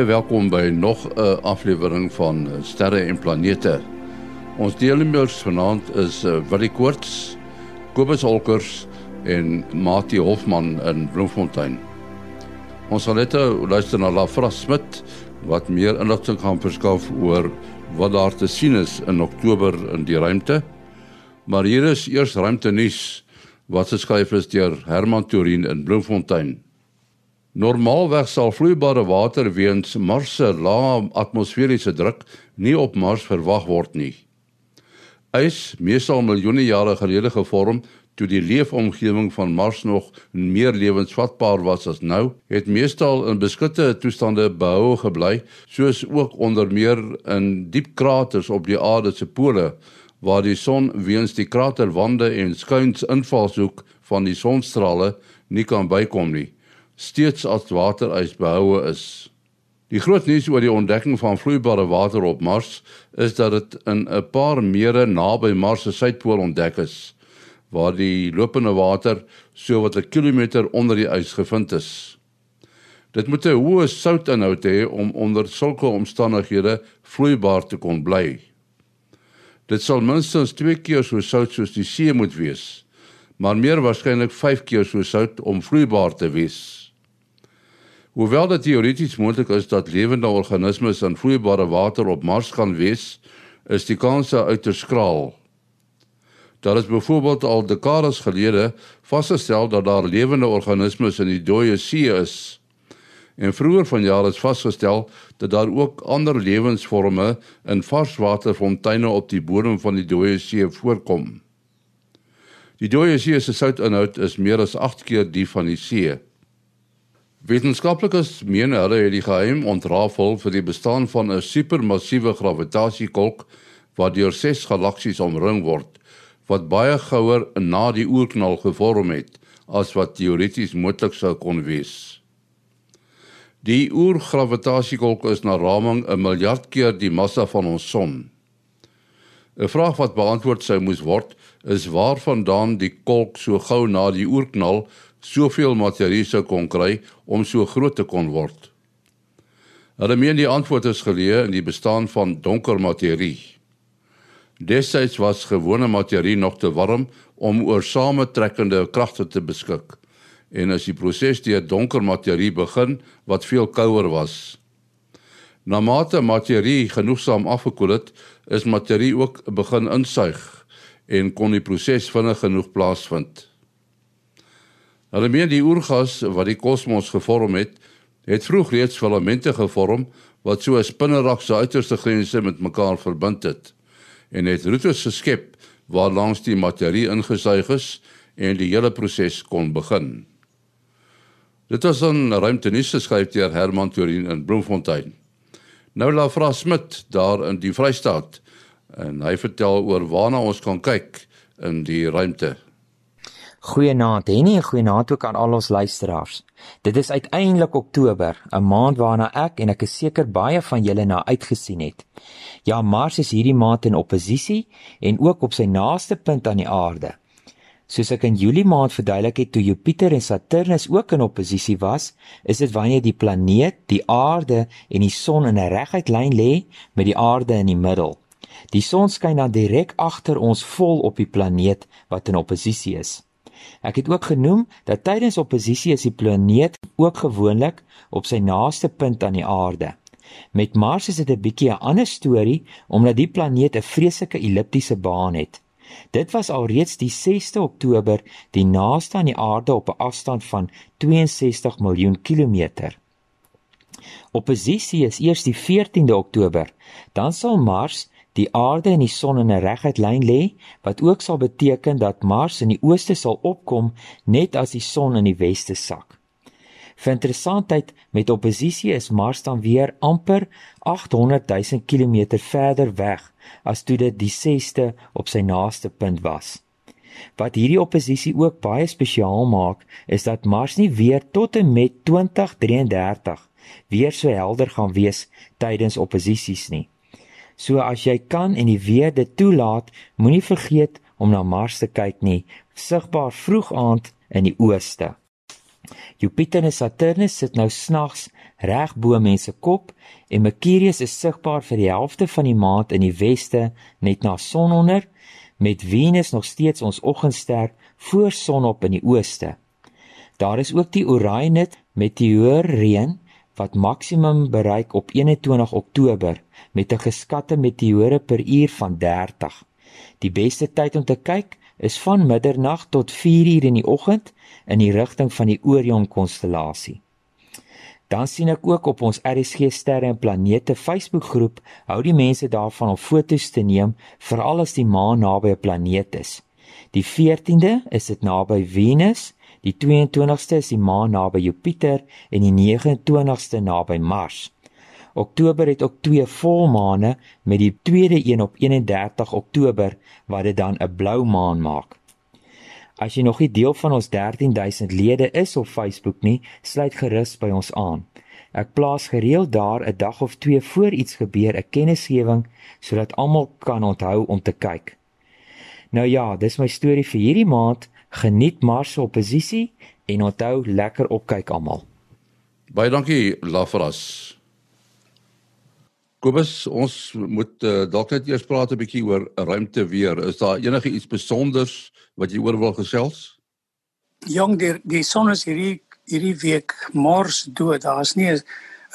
Baie welkom by nog 'n aflewering van Sterre en Planete. Ons deelnemers vanaand is uh, Willie Koorts, Kobus Holkers en Mati Hofman in Bloemfontein. Ons sal net luister na Lafra Smit wat meer inligting gaan verskaf oor wat daar te sien is in Oktober in die ruimte. Maar hier is eers ruimte nuus wat geskryf is deur Herman Turin in Bloemfontein. Normaalweg sal vloeibare water weens Mars se lae atmosferiese druk nie op Mars verwag word nie. Ys, meestal miljoene jare gelede gevorm toe die leefomgewing van Mars nog meer lewensvatbaar was as nou, het meestal in beskutte toestande behou gebly, soos ook onder meer in diep kraters op die aarde se pole waar die son weens die kraterwande en skuins invalshoek van die sonstrale nie kan bykom nie steeds as waterys behoue is. Die groot nuus oor die ontdekking van vloeibare water op Mars is dat dit in 'n paar mere naby Mars se suidpool ontdek is waar die lopende water so wat 'n kilometer onder die ys gevind is. Dit moet 'n hoë soutinhoud hê om onder sulke omstandighede vloeibaar te kon bly. Dit sal minstens 2 keer so sout soos die see moet wees, maar meer waarskynlik 5 keer so sout om vloeibaar te wees. Hoewel dit teoreties moontlik is dat lewende organismes in vloeibare water op Mars kan wees, is die kanse uiters skraal. Daar is byvoorbeeld al dekades gelede vasgestel dat daar lewende organismes in die dooie see is. En vroeër vanjaar is vasgestel dat daar ook ander lewensvorme in varswaterfonteine op die bodem van die dooie see voorkom. Die dooie see se soutinhoud is meer as 8 keer die van die see. Wetenskaplikes meen hulle het die geheim ontrafel vir die bestaan van 'n supermassiewe gravitasiekolk wat deur ses galaksies omring word wat baie gouer na die oerknal gevorm het as wat teoreties moontlik sou kon wees. Die oergravitasiekolk is na raming 'n miljard keer die massa van ons son. 'n Vraag wat beantwoord sou moes word is waarvandaan die kolk so gou na die oerknal soveel materie sou kon kry om so groot te kon word. Hulle meen die antwoord is geleë in die bestaan van donker materie. Destyds was gewone materie nog te warm om oor samentrekkende kragte te beskik en as die proses deur donker materie begin wat veel kouer was. Na mate materie genoegsaam afgekoel het, is materie ook begin insuig en kon die proses vinnig genoeg plaasvind. Hulle meen die oergas wat die kosmos gevorm het, het vroeg reeds filamente gevorm wat so 'n spinnerak se uiterste grense met mekaar verbind het en het roetes geskep waar langs die materie ingesuig is en die hele proses kon begin. Dit was 'n ruimtenis geskryf deur Herman Turin in Bloemfontein. Nou la Fra Smit daar in die Vrystaat en hy vertel oor waarna ons kan kyk in die ruimte. Goeienaand, Henny en goeienaand ook aan al ons luisteraars. Dit is uiteindelik Oktober, 'n maand waarna ek en ek is seker baie van julle na uitgesien het. Ja, Mars is hierdie maand in oppositie en ook op sy naaste punt aan die aarde. Soos ek in Julie maand verduidelik het toe Jupiter en Saturnus ook in oppositie was, is dit wanneer die planeet, die aarde en die son in 'n reguit lyn lê met die aarde in die middel. Die son skyn dan direk agter ons vol op die planeet wat in oppositie is. Ek het ook genoem dat tydens oppositie is die planeet ook gewoonlik op sy naaste punt aan die aarde. Met Mars is dit 'n bietjie 'n ander storie omdat die planeet 'n vreeslike elliptiese baan het. Dit was alreeds die 6de Oktober die naaste aan die aarde op 'n afstand van 62 miljoen kilometer. Oppositie is eers die 14de Oktober. Dan sal Mars die aarde en die son in 'n reguit lyn lê, wat ook sal beteken dat Mars in die ooste sal opkom net as die son in die weste sak. Vir interessantheid met oppositie is Mars dan weer amper 800 000 km verder weg as toe dit die 6ste op sy naaste punt was. Wat hierdie oppositie ook baie spesiaal maak, is dat Mars nie weer tot en met 2033 weer so helder gaan wees tydens opposisies nie. So as jy kan en die weer dit toelaat, moenie vergeet om na Mars te kyk nie, sigbaar vroeg aand in die ooste. Jupiter en Saturnus sit nou snags reg bo mense kop en Mercurius is sigbaar vir die helfte van die maand in die weste net na sononder met Venus nog steeds ons oggendster voor sonop in die ooste. Daar is ook die Orionid meteoor reën wat maksimum bereik op 21 Oktober met 'n geskatte meteore per uur van 30. Die beste tyd om te kyk is van middernag tot 4uur in die oggend in die rigting van die Orion konstellasie. Dan sien ek ook op ons RSG sterre en planete Facebookgroep hou die mense daarvan om foto's te neem veral as die maan naby 'n planeet is. Die 14de is dit naby Venus, die 22ste is die maan naby Jupiter en die 29ste naby Mars. Oktober het ook twee volmaane met die tweede een op 31 Oktober wat dit dan 'n blou maan maak. As jy nog nie deel van ons 13000 lede is op Facebook nie, sluit gerus by ons aan. Ek plaas gereeld daar 'n dag of twee voor iets gebeur 'n kennisgewing sodat almal kan onthou om te kyk. Nou ja, dis my storie vir hierdie maand. Geniet Mars se oppositie en onthou lekker opkyk almal. Baie dankie Lafras. Kobus, ons moet uh, dalk net eers praat 'n bietjie oor ruimte weer. Is daar enige iets spesonders wat jy oor wil gesels? Jong, die die son is hierdie hierdie week mors dood. Daar's nie 'n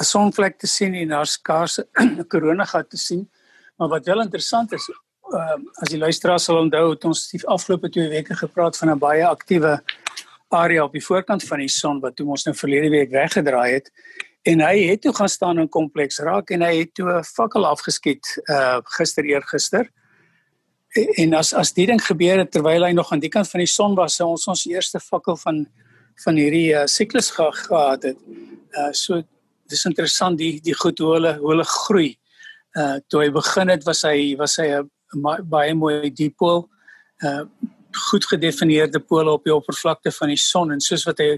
sonvlek te sien en daar's skaars 'n koronagat te sien. Maar wat wel interessant is, uh, as die luisteraars sal onthou, het ons die afgelope 2 weke gepraat van 'n baie aktiewe area op die voorkant van die son wat toe ons nou verlede week weggedraai het en hy het toe gaan staan in kompleks raak en hy het toe 'n fakkel afgeskiet uh gister eergister en as as die ding gebeur het terwyl hy nog aan die kant van die son was, sou ons ons eerste fakkel van van hierdie uh, siklus ge, gehad het. Uh so dis interessant die die goed hoe hulle hoe hulle groei. Uh toe hy begin het was hy was hy 'n baie mooi dipool. Uh goed gedefinieerde pole op die oppervlakte van die son en soos wat hy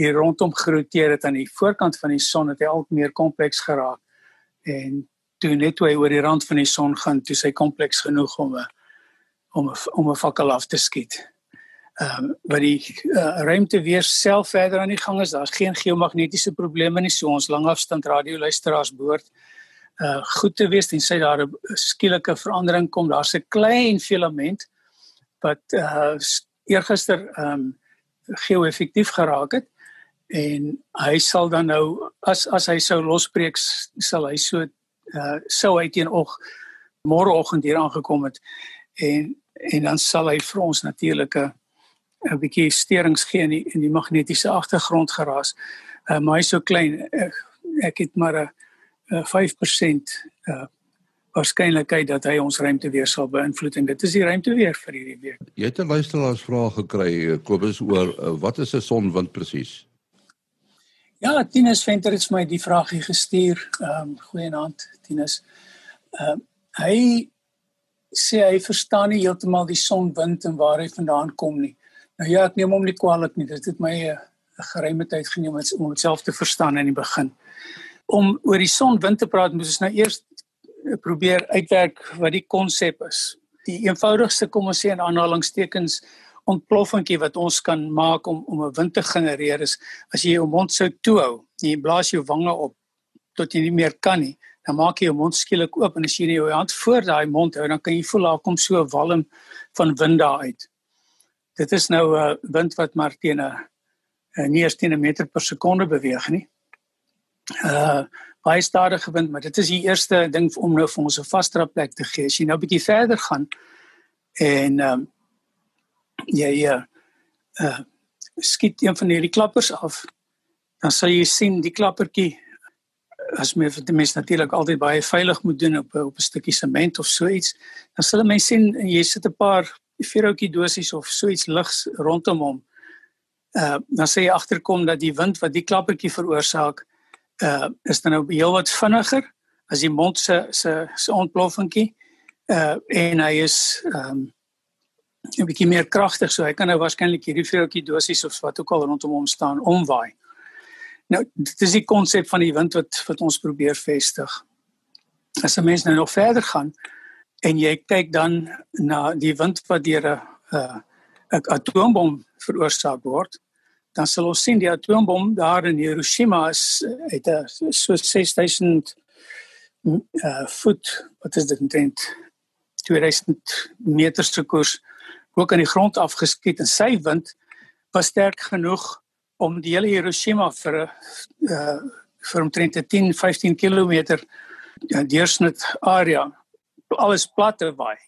hier rondom geroteer het aan die voorkant van die son het hy al meer kompleks geraak. En toe net toe hy oor die rand van die son gaan, toe sy kompleks genoeg om 'n om 'n om 'n fakkel af te skiet. Ehm um, wat die uh, ruimte weer self verder aan die gang is, daar's geen geomagnetiese probleme nie, so ons langafstand radioluisteraars behoort uh goed te wees tensy daar 'n skielike verandering kom. Daar's 'n klein filament wat uh eergister ehm um, geo-effektief geraak het en hy sal dan nou as as hy sou losbreek sal hy so uh sou hy teenoor môreoggend hier aangekom het en en dan sal hy vir ons natuurlik 'n 'n bietjie sterings gee in die, in die magnetiese agtergrond geraas. Uh, maar hy so klein ek, ek het maar 'n 5% uh waarskynlikheid dat hy ons ruimte weer sal beïnvloed en dit is die ruimte weer vir hierdie week. Jy het 'n luisteraars vraag gekry uh, Kobus oor uh, wat is 'n sonwind presies? Ja, Tinus Venter het my die vraagie gestuur. Ehm um, goeienaand Tinus. Ehm uh, hy sê hy verstaan nie heeltemal die sonwind en waar hy vandaan kom nie. Nou ja, ek neem hom nie kwaadlik nie. Dit het my 'n geruime tyd geneem om dit self te verstaan in die begin. Om oor die sonwind te praat, moet ons nou eers probeer uitwerk wat die konsep is. Die eenvoudigste kom ons sê in aanhalingstekens ontploffingkie wat ons kan maak om om 'n wind te genereer is as jy jou mond sou toehou, jy blaas jou wange op tot jy nie meer kan nie dan maak jy jou mond skielik oop en as jy jou hand voor daai mond hou, dan kan jy voel daar kom so 'n walm van wind daar uit. Dit is nou 'n uh, wind wat maar teen 'n uh, nie eens teen 'n meter per sekonde beweeg nie. Uh baie stadige wind, maar dit is die eerste ding om nou vir ons 'n vaster plek te gee. As jy nou 'n bietjie verder gaan en ehm um, jy uh, uh skiet een van hierdie klappers af, dan sal jy sien die klappertjie as mens vir die mens natuurlik altyd baie veilig moet doen op op 'n stukkie sement of so iets, dan sal mense sien jy sit 'n paar vierhoutjie dosies of so iets ligs rondom hom. Uh dan sê jy agterkom dat die wind wat die klappertjie veroorsaak, uh is dan nou heelwat vinniger as die mond se se se ontploffingkie. Uh en hy is um, 'n bietjie meer kragtig, so hy kan nou waarskynlik hierdie vierhoutjie dosies of wat ook al rondom hom staan omwaai. Nou, dit is die konsep van die wind wat wat ons probeer vestig. As 'n mens nou nog verder gaan en jy kyk dan na die wind wat deur 'n 'n atoombom veroorsaak word, dan sal ons sien die atoombom daar in Hiroshima is het 'n so 6000 uh voet wat is dit omtrent 2000 meter se koers ook aan die grond afgeskiet en sy wind was sterk genoeg om die hele Hiroshima vir uh vir omtrent 10 15 km ja, deursnit area alles plat te waai.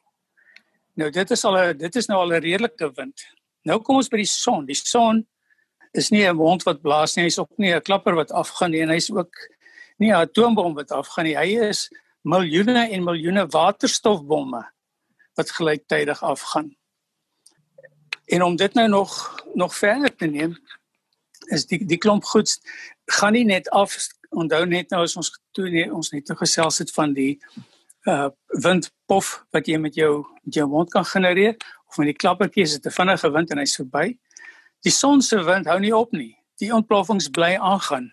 Nou dit is al 'n dit is nou al 'n redelike wind. Nou kom ons by die son. Die son is nie 'n mond wat blaas nie, hy's ook nie 'n klapper wat afgaan nie en hy's ook nie 'n atoombom wat afgaan nie. Hy is miljoene en miljoene waterstofbomme wat gelyktydig afgaan. En om dit nou nog nog verder te neem is die die klomp goed gaan nie net af onthou net nou as ons toe nie, ons net gesels het van die uh windpof wat jy met jou met jou mond kan genereer of met die klappertjie is dit 'n vinnige wind en hy's verby. Die son se wind hou nie op nie. Die ontploffings bly aangaan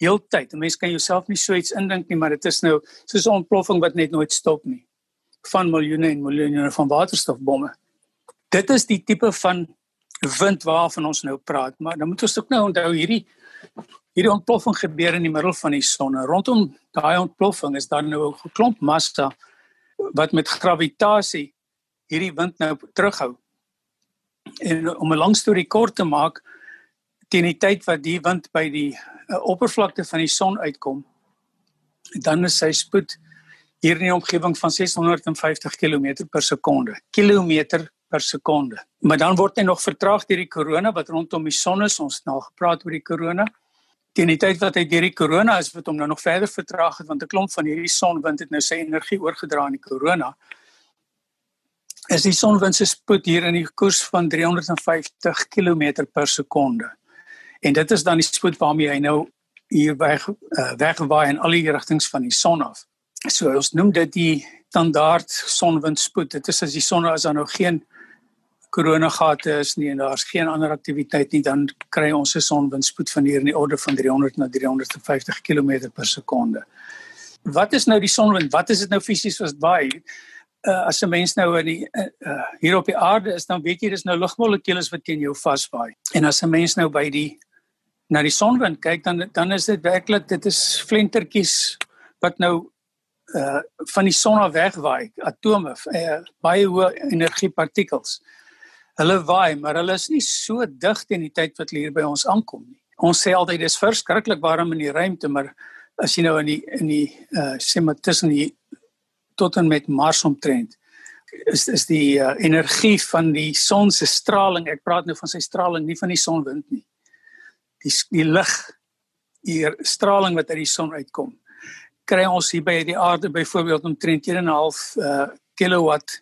heeltyd. 'n Mens kan jouself nie so iets indink nie, maar dit is nou soos 'n ontploffing wat net nooit stop nie van miljoene en miljoene van waterstofbomme. Dit is die tipe van wind waarvan ons nou praat, maar dan moet ons ook nou onthou hierdie hierdie ontploffing gebeur in die middel van die son. Rondom daai ontploffing is daar nou 'n klomp massa wat met gravitasie hierdie wind nou terughou. En om 'n lang storie kort te maak, teen die tyd wat die wind by die uh, oppervlakte van die son uitkom, dan is sy spoed hier in die omgewing van 650 km per sekonde. Kilometer per sekonde. Maar dan word hy nog vertraag deur die korona wat rondom die son is. Ons het nou gepraat oor die korona. Teen die tyd wat hy deur die korona is, wat hom nou nog verder vertraag het want 'n klomp van hierdie sonwind het nou sy energie oorgedra aan die korona. Is die sonwind se spoed hier in die koers van 350 km per sekonde. En dit is dan die spoed waarmee hy nou hier weg uh, wegwaai in al die rigtings van die son af. So ons noem dit die standaard sonwindspoed. Dit is as die son as daar nou geen koronagate is nie en daar's geen ander aktiwiteit nie, dan kry ons 'n sonwindspoed van hier in die orde van 300 na 350 km per sekonde. Wat is nou die sonwind? Wat is dit nou fisies wat baie uh, as 'n mens nou in die uh, hier op die aarde is, dan weet jy dis nou lugmolekules wat teen jou vasbaai. En as 'n mens nou by die na die sonwind kyk, dan dan is dit werklik dit is flentertjies wat nou uh van die son af wegwaai, atome, uh, baie hoë energiepartikels. Hulle waai, maar hulle is nie so dig teen die tyd wat hier by ons aankom nie. Ons sê altyd dis verskriklik warm in die ruimte, maar as jy nou in die in die uh sê maar tussen die tot en met Mars omtrent is is die uh, energie van die son se straling. Ek praat nou van sy straling, nie van die sonwind nie. Die die lig, die straling wat uit die son uitkom. Kry ons hier by die aarde byvoorbeeld omtrent 1.5 uh kilowatt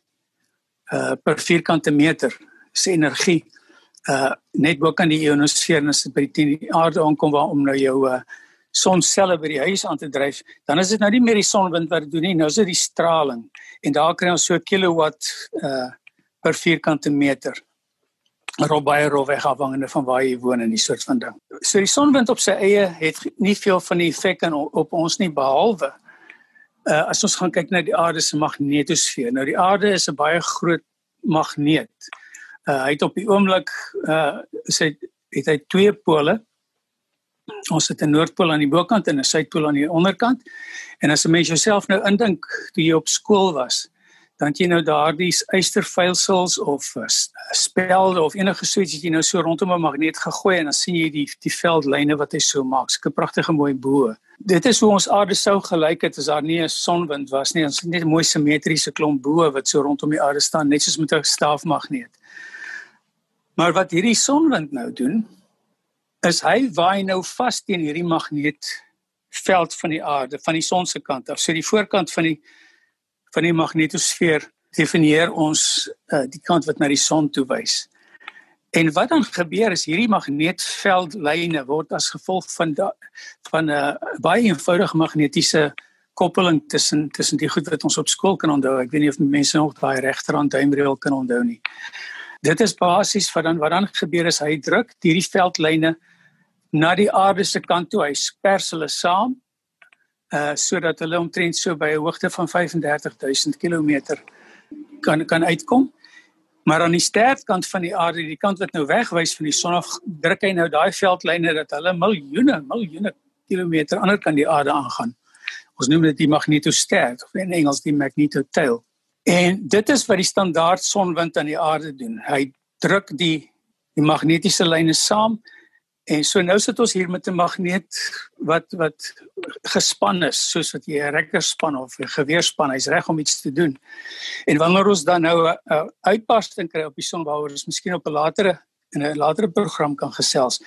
uh per vierkante meter se energie uh net bo kan die ionosfeer en as dit by die aarde aankom waar om nou jou uh sonselle by die huis aan te dryf, dan is dit nou nie meer die sonwind wat dit doen nie, nou is dit die straling. En daar kry ons so kilowatt uh per vierkante meter. Rob baie rof weg afhangende van waar jy woon in die soort van ding. So die sonwind op sy eie het nie veel van die effek op ons nie behalwe uh as ons gaan kyk na die aarde se magnetosfeer. Nou die aarde is 'n baie groot magneet. Uh, hy het op die oomblik uh sê het hy twee pole. Ons het 'n noordpool aan die bokant en 'n suidpool aan die onderkant. En as 'n mens jouself nou indink toe jy op skool was, dan jy nou daardie ysterveilsels of uh, spelde of enige so iets wat jy nou so rondom 'n magneet gegooi en dan sien jy die die veldlyne wat hy so maak. Sulke pragtige mooi bo. Dit is hoe ons aarde sou gelyk het as daar nie 'n sonwind was nie. Ons het net 'n mooi simmetriese klomp bo wat so rondom die aarde staan, net soos met 'n staafmagneet. Maar wat hierdie sonwind nou doen, is hy waai nou vas teen hierdie magneetveld van die aarde, van die son se kant af. So die voorkant van die van die magnetosfeer definieer ons uh, die kant wat na die son toe wys. En wat dan gebeur is hierdie magneetveldlyne word as gevolg van da, van 'n uh, baie eenvoudige magnetiese koppeling tussen tussen die goed wat ons op skool kan onthou. Ek weet nie of mense nog daai regterhand duimreël kan onthou nie dit is basies wat dan wat dan gebeur is hy druk hierdie veldlyne na die aarde se kant toe hy spers hulle saam uh sodat hulle omtrent so by 'n hoogte van 35000 km kan kan uitkom Maar aan die sterkant van die aarde, die kant wat nou wegwys van die son af, druk hy nou daai veldlyne dat hulle miljoene, miljoene kilometer ander kant die aarde aangaan. Ons noem dit die magnetosfer of in Engels die magnetotail. En dit is wat die standaard sonwind aan die aarde doen. Hy druk die die magnetiese lyne saam En so nou sit ons hier met 'n magneet wat wat gespan is soos wat jy 'n rekkerspan of 'n geweerspan, hy's reg om iets te doen. En wanneer ons dan nou 'n uitbarsting kry op die son waaroor ons miskien op 'n latere in 'n latere program kan gesels.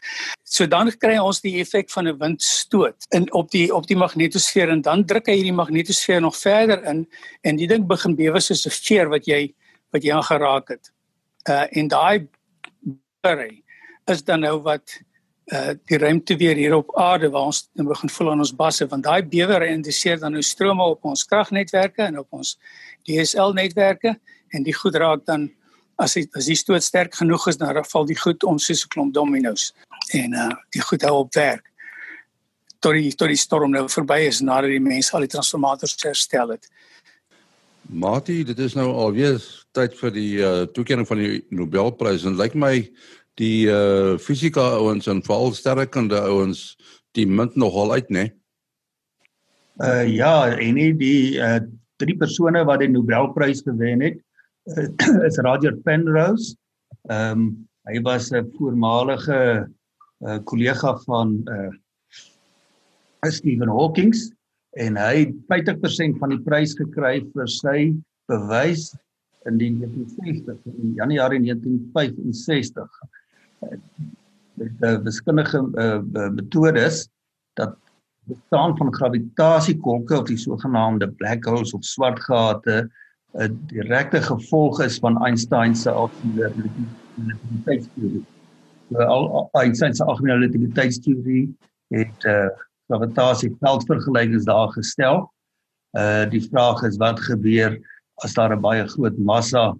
So dan kry ons die effek van 'n windstoot in op die op die magnetosfeer en dan druk hy hierdie magnetosfeer nog verder in en die ding begin bewe soos 'n veer wat jy wat jy aangeraak het. Uh en daai berry is dan nou wat uh die ruimte weer hier op aarde waar ons begin voel aan ons basse want daai bewer indiseer dan nou strome op ons kragnetwerke en op ons DSL netwerke en die goed raak dan as die, as die stoot sterk genoeg is dan val die goed om soos 'n klomp dominos en uh die goed hou op werk tot die tot die storm nou verby is nadat die mense al die transformators herstel het. Mati, dit is nou alweer tyd vir die uh toekenning van die Nobelprys en lyk like my die uh fisika ouens en veral sterrekunde ouens die munt nogal uit nê. Uh ja, en nie die uh drie persone wat die Nobelprys gewen het uh, is Roger Penrose. Ehm um, hy was 'n voormalige uh kollega van uh Stephen Hawking en hy het 50% van die prys gekry vir sy bewys in die 1960 in Januarie 1965 die wiskundige uh, metodes dat bestaan van gravitasiekolke of die sogenaamde black holes of swart gate 'n direkte gevolg is van Einstein se algemene relativiteitsteorie. So al Einstein se algemene relativiteitsteorie het uh, gravitasieveldvergelykings daar gestel. Uh die vraag is wat gebeur as daar 'n baie groot massa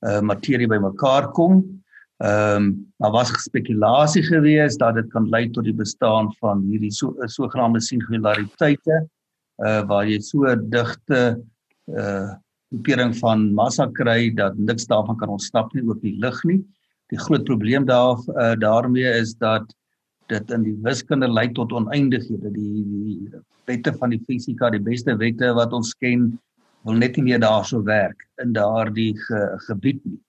uh materie bymekaar kom Ehm um, daar was spekulasie gewees dat dit kan lei tot die bestaan van hierdie so sogenaamde singulariteite uh waar jy so digte uh groepering van massa kry dat niks daarvan kan ontsnap nie ook die lig nie. Die groot probleem daar uh, daarmee is dat dit in die wiskunde lei tot oneindighede. Die, die wette van die fisika, die beste wette wat ons ken, wil net nie meer daarso werk in daardie ge, gebied nie.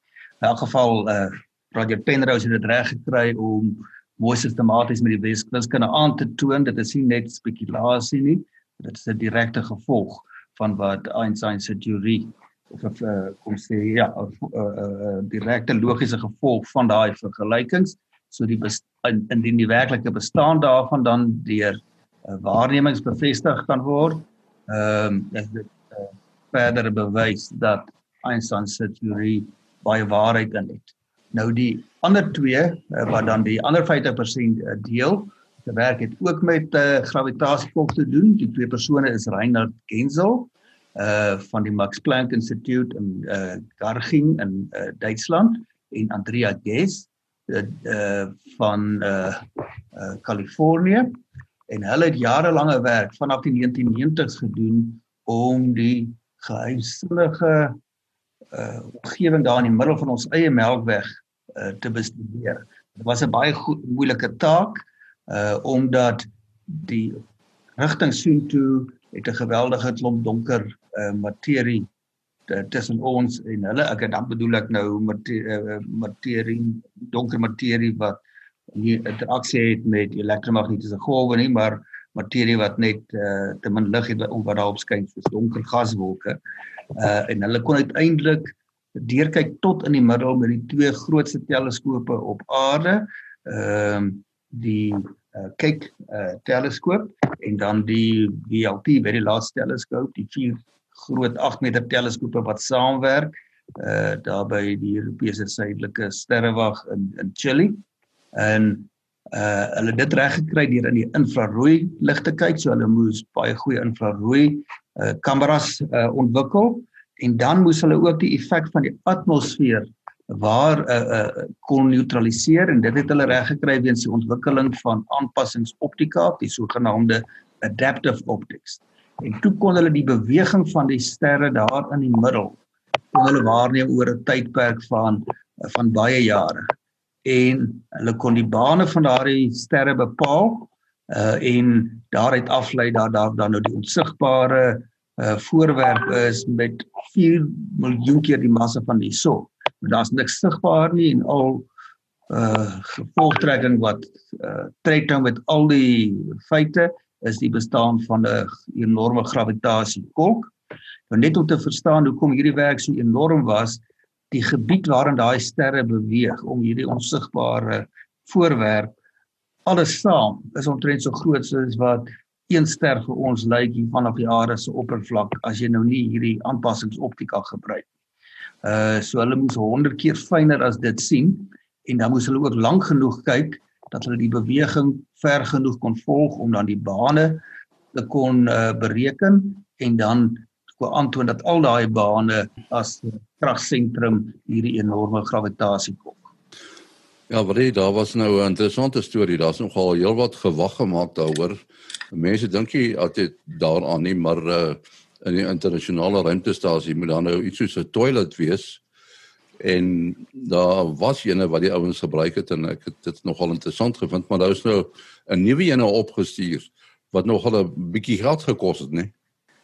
In elk geval uh Roger Penrose het dit reg gekry om mooi sistematies met die wiskunde aan te toon. Dit is nie net spekulasie nie dit is 'n direkte gevolg van wat Einstein se teorie of of uh, kom sê ja 'n uh, uh, direkte logiese gevolg van daai vergelykings. So die indien die werklike bestaan daarvan dan deur uh, waarnemings bevestig kan word ehm um, is dit uh, verder bewys dat Einstein se teorie baie waarheid in het Nou die ander twee uh, wat dan die ander 50% uh, deel, te werk het ook met uh, gravitasiekolk te doen. Die twee persone is Reinhard Genzel uh van die Max Planck Institute in uh Garching in uh, Duitsland en Andrea Ghez uh, uh van uh uh Kalifornië en hulle het jarelange werk vanaf die 1990s gedoen om die geheimsinnige uh omgewing daar in die middel van ons eie melkweg uh, te bestudeer. Dit was 'n baie goed, moeilike taak uh omdat die rigting soontoe het 'n geweldige klomp donker uh materie tussen ons en hulle. Ek dan bedoel ek nou materie, uh, donker materie wat nie interaksie het met elektromagnetiese golwe nie, maar materie wat net uh, te min lig het om wat daarop skyn soos donker gaswolke. Uh en hulle kon uiteindelik deurkyk tot in die middel met die twee grootste teleskope op aarde. Ehm uh, die uh, kyk uh, teleskoop en dan die VLT, very large telescope, die vier groot 8 meter teleskope wat saamwerk uh daar by die Europese suidelike sterrewag in in Chili. En uh hulle dit reg gekry deur in die infrarooi lig te kyk, so hulle moes baie goeie infrarooi uh kameras uh ontwikkel en dan moes hulle ook die effek van die atmosfeer waar uh, uh, kon neutraliseer en dit het hulle reg gekry weens die ontwikkeling van aanpassingsoptika, die sogenaamde adaptive optics. En toe kon hulle die beweging van die sterre daar in die middel kon hulle waarneem oor 'n tydperk van van baie jare en hulle kon die bane van daardie sterre bepaal uh en daaruit aflei dat daar dan nou die onsigbare uh voorwerp is met 4 miljoen keer die massa van die son. Maar daar's niks sigbaar nie en al uh gevolgtrekking wat uh trek dan met al die feite is die bestaan van 'n enorme gravitasiepolk. Nou net om te verstaan hoekom hierdie werk so enorm was, die gebied waarin daai sterre beweeg om hierdie onsigbare voorwerp alles saam is omtrent so groot soos wat een ster vir ons lyk hier vanaf die aarde se oppervlak as jy nou nie hierdie aanpassingsoptika gebruik. Uh so hulle moes 100 keer fyner as dit sien en dan moes hulle ook lank genoeg kyk dat hulle die beweging ver genoeg kon volg om dan die bane te kon uh, bereken en dan kon aantoon dat al daai bane as kragsentrum hierdie enorme gravitasie kom. Ja, baie daar was nou 'n interessante storie. Daar's nogal heelwat gewag gemaak daaroor. Mense dink jy altyd daaraan nie, maar uh, in die internasionale ruimtestasie moet daar nou iets soos 'n toilet wees en daar was ene wat die ouens gebruik het en ek het dit nogal interessant gevind maar daar is nou 'n nuwe ene opgestuur wat nogal 'n bietjie geld gekos het nê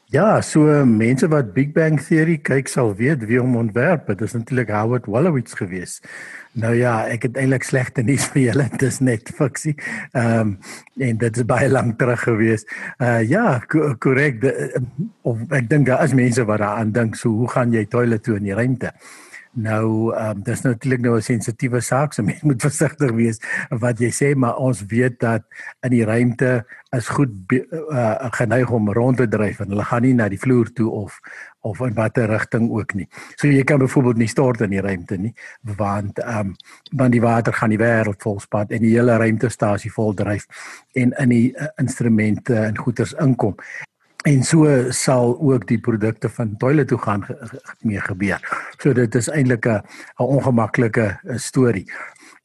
Ja, so mense wat Big Bang Theory kyk sal weet wie hom ontwerp het. Dit is natuurlik Howard Wolowitz gewees. Nou ja, ek het eintlik slegte nuus vir julle. Dit is net fiksie. Ehm um, en dit is baie lank terug gewees. Uh ja, korrek. Of ek dink daar is mense wat daaraan dink, so hoe gaan jy toilet toe in die ruimte? Nou, ehm um, dis natuurlik nou 'n sensitiewe saak, so mens moet versigtig wees wat jy sê, maar ons weet dat in die ruimte is goed uh, geneig om rond te dryf en hulle gaan nie na die vloer toe of of in watter rigting ook nie. So jy kan byvoorbeeld nie stort in die ruimte nie, want ehm um, want die water gaan die wêreld volspat en die hele ruimtestasie vol dryf en in die uh, instrumente en goederes inkom en so sal ook die produkte van toilet toe gaan mee gebeur. So dit is eintlik 'n 'n ongemaklike storie.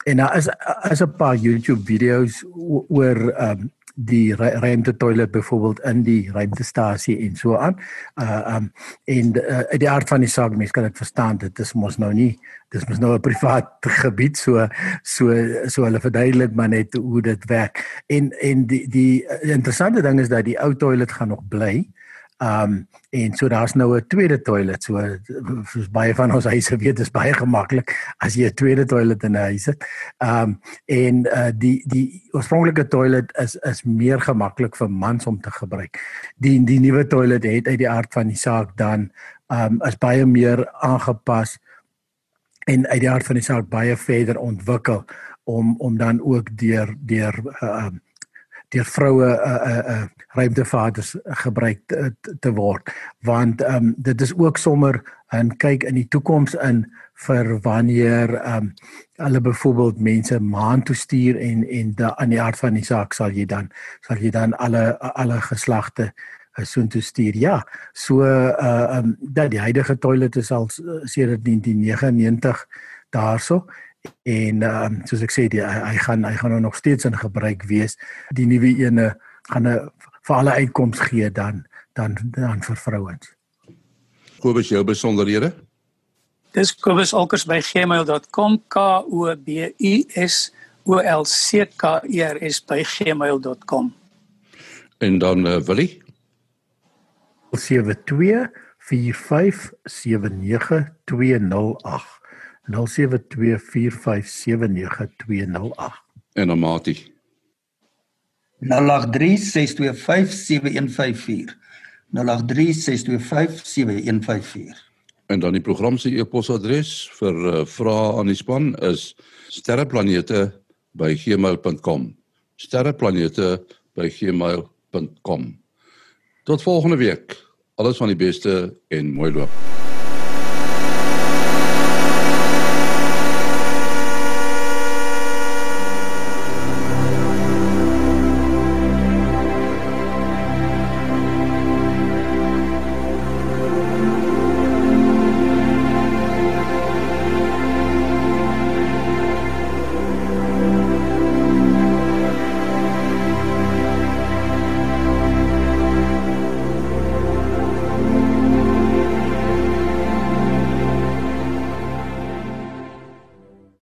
En daar is is 'n paar YouTube video's oor ehm um, die ruimte toilet byvoorbeeld in die ruimtestasie en so aan. Uh um en uh, die aard van die saak mense kan dit verstaan dit is mos nou nie dis mos nou 'n privaat gebied so so so hulle verduidelik maar net hoe dit werk. En en die die interessante ding is dat die ou toilet gaan nog bly. Uh Um en so daar's nou 'n tweede toilet. So soos baie van ons huise weet, is baie gemaklik as jy 'n tweede toilet in 'n huis het. Um en uh die die oorspronklike toilet is is meer gemaklik vir mans om te gebruik. Die die nuwe toilet het uit die aard van die saak dan um is baie meer aangepas en uit die aard van die saak baie verder ontwikkel om om dan ook deur deur uh, um deur vroue 'n uh, 'n uh, 'n uh, ruimtevaders gebruik te, te word. Want ehm um, dit is ook sommer 'n kyk in die toekoms in vir wanneer ehm um, hulle byvoorbeeld mense maan toe stuur en en da, aan die aard van die saak sal jy dan sal jy dan alle alle geslagte uh, so toe stuur. Ja so uh ehm um, dat die huidige toilet is al sedert 1999 daarso en ehm um, soos ek sê die, hy, hy gaan hy gaan nou nog steeds in gebruik wees. Die nuwe ene gaan 'n vir alle uitkoms gee dan dan dan vir vrouens. Kobus jou besonderhede? Dis kobusolkers@gmail.com k o b u s o l c k e r s by gmail.com. En dan uh, Willie 72 45 79 208 0724579208. En dan Mati. 0836257154. 0836257154. En dan die program se e-posadres vir uh, vrae aan die span is sterreplanete@gmail.com. sterreplanete@gmail.com. Tot volgende week. Alles van die beste en mooi loop.